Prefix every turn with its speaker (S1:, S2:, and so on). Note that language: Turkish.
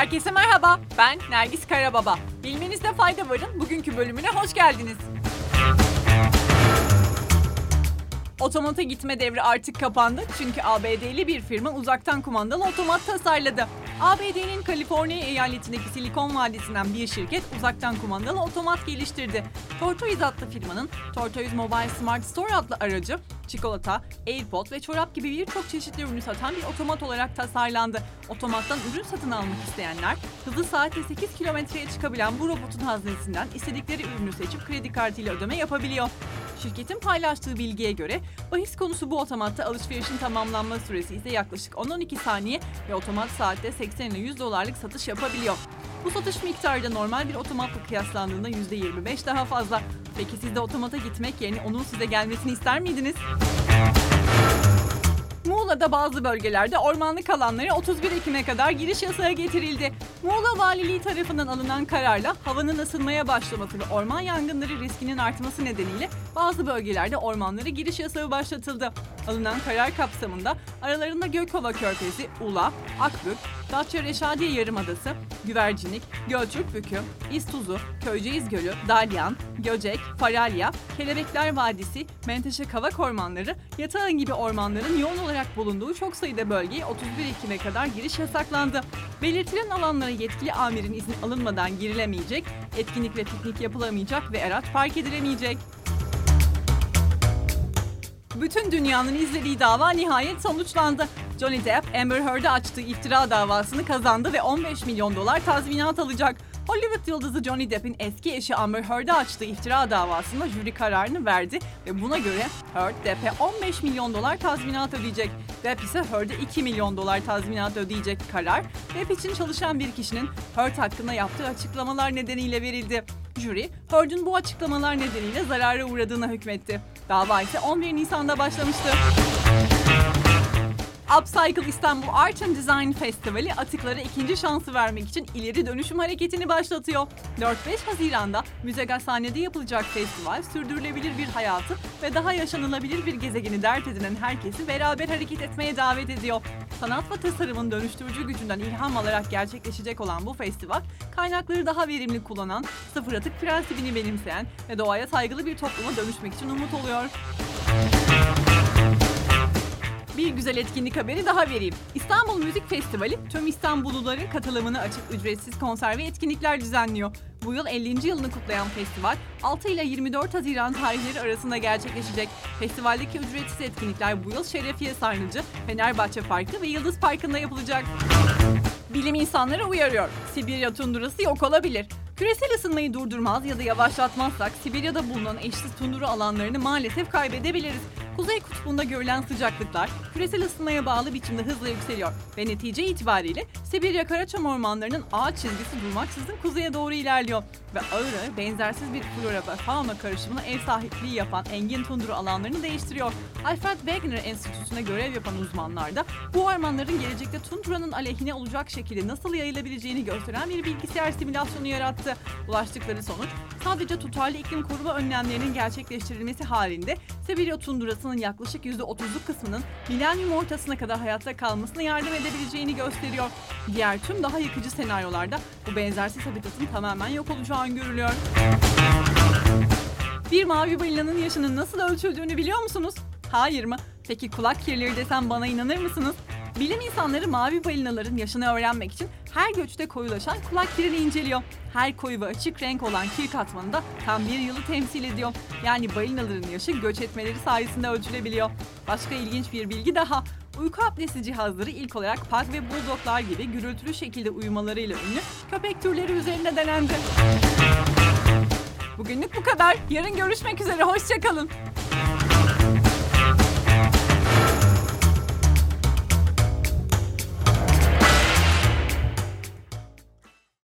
S1: Herkese merhaba, ben Nergis Karababa. Bilmenizde fayda varın, bugünkü bölümüne hoş geldiniz. Otomata gitme devri artık kapandı çünkü ABD'li bir firma uzaktan kumandalı otomat tasarladı. ABD'nin Kaliforniya eyaletindeki Silikon Vadisi'nden bir şirket uzaktan kumandalı otomat geliştirdi. Tortoise adlı firmanın Tortoise Mobile Smart Store adlı aracı çikolata, AirPod ve çorap gibi birçok çeşitli ürünü satan bir otomat olarak tasarlandı. Otomattan ürün satın almak isteyenler hızı saatte 8 kilometreye çıkabilen bu robotun haznesinden istedikleri ürünü seçip kredi kartıyla ödeme yapabiliyor. Şirketin paylaştığı bilgiye göre bahis konusu bu otomatta alışverişin tamamlanma süresi ise yaklaşık 10-12 saniye ve otomat saatte 80 ile 100 dolarlık satış yapabiliyor. Bu satış miktarı da normal bir otomatla kıyaslandığında %25 daha fazla. Peki siz de otomata gitmek yerine onun size gelmesini ister miydiniz? Muğla'da bazı bölgelerde ormanlık alanlara 31 Ekim'e kadar giriş yasağı getirildi. Muğla Valiliği tarafından alınan kararla havanın ısınmaya başlaması ve orman yangınları riskinin artması nedeniyle bazı bölgelerde ormanlara giriş yasağı başlatıldı. Alınan karar kapsamında aralarında Gökova Körfezi, Ula, Akbük, Datça Reşadiye Yarımadası, Güvercinik, Gölçük Bükü, İztuzu, Köyceğiz Gölü, Dalyan, Göcek, Faralya, Kelebekler Vadisi, Menteşe Kavak Ormanları, Yatağın gibi ormanların yoğun olarak bulunduğu çok sayıda bölgeye 31 Ekim'e kadar giriş yasaklandı. Belirtilen alanlara yetkili amirin izni alınmadan girilemeyecek, etkinlik ve piknik yapılamayacak ve araç park edilemeyecek. Bütün dünyanın izlediği dava nihayet sonuçlandı. Johnny Depp, Amber Heard'a açtığı iftira davasını kazandı ve 15 milyon dolar tazminat alacak. Hollywood yıldızı Johnny Depp'in eski eşi Amber Heard'a açtığı iftira davasında jüri kararını verdi ve buna göre Heard Depp'e 15 milyon dolar tazminat ödeyecek. Depp ise Heard'e 2 milyon dolar tazminat ödeyecek karar, Depp için çalışan bir kişinin Heard hakkında yaptığı açıklamalar nedeniyle verildi. Jüri, Heard'ün bu açıklamalar nedeniyle zarara uğradığına hükmetti. Dava ise 11 Nisan'da başlamıştı. Upcycle İstanbul Art and Design Festivali atıklara ikinci şansı vermek için ileri dönüşüm hareketini başlatıyor. 4-5 Haziran'da Müze Gazhane'de yapılacak festival sürdürülebilir bir hayatı ve daha yaşanılabilir bir gezegeni dert edinen herkesi beraber hareket etmeye davet ediyor. Sanat ve tasarımın dönüştürücü gücünden ilham alarak gerçekleşecek olan bu festival, kaynakları daha verimli kullanan, sıfır atık prensibini benimseyen ve doğaya saygılı bir topluma dönüşmek için umut oluyor. Bir güzel etkinlik haberi daha vereyim. İstanbul Müzik Festivali tüm İstanbulluların katılımını açık ücretsiz konser ve etkinlikler düzenliyor. Bu yıl 50. yılını kutlayan festival 6 ile 24 Haziran tarihleri arasında gerçekleşecek. Festivaldeki ücretsiz etkinlikler bu yıl Şerefiye Sarnıcı, Fenerbahçe Parkı ve Yıldız Parkı'nda yapılacak. Bilim insanları uyarıyor. Sibirya tundurası yok olabilir. Küresel ısınmayı durdurmaz ya da yavaşlatmazsak Sibirya'da bulunan eşsiz tundura alanlarını maalesef kaybedebiliriz. Kuzey kutbunda görülen sıcaklıklar küresel ısınmaya bağlı biçimde hızla yükseliyor ve netice itibariyle Sibirya Karaçam ormanlarının ağaç çizgisi durmaksızın kuzeye doğru ilerliyor ve ağır benzersiz bir flora ve fauna karışımına ev sahipliği yapan engin tundra alanlarını değiştiriyor. Alfred Wegener Enstitüsü'nde görev yapan uzmanlar da bu ormanların gelecekte tundranın aleyhine olacak şekilde nasıl yayılabileceğini gösteren bir bilgisayar simülasyonu yarattı. Ulaştıkları sonuç sadece tutarlı iklim koruma önlemlerinin gerçekleştirilmesi halinde Sibirya tundurasının yaklaşık %30'luk kısmının milenyum ortasına kadar hayatta kalmasına yardım edebileceğini gösteriyor. Diğer tüm daha yıkıcı senaryolarda bu benzersiz habitatın tamamen yok olacağı öngörülüyor. Bir mavi balinanın yaşının nasıl ölçüldüğünü biliyor musunuz? Hayır mı? Peki kulak kirleri desem bana inanır mısınız? Bilim insanları mavi balinaların yaşını öğrenmek için her göçte koyulaşan kulak kirini inceliyor. Her koyu ve açık renk olan kir katmanı da tam bir yılı temsil ediyor. Yani balinaların yaşı göç etmeleri sayesinde ölçülebiliyor. Başka ilginç bir bilgi daha. Uyku apnesi cihazları ilk olarak pug ve bulldoglar gibi gürültülü şekilde uyumalarıyla ünlü köpek türleri üzerinde denendi. Bugünlük bu kadar. Yarın görüşmek üzere. Hoşçakalın.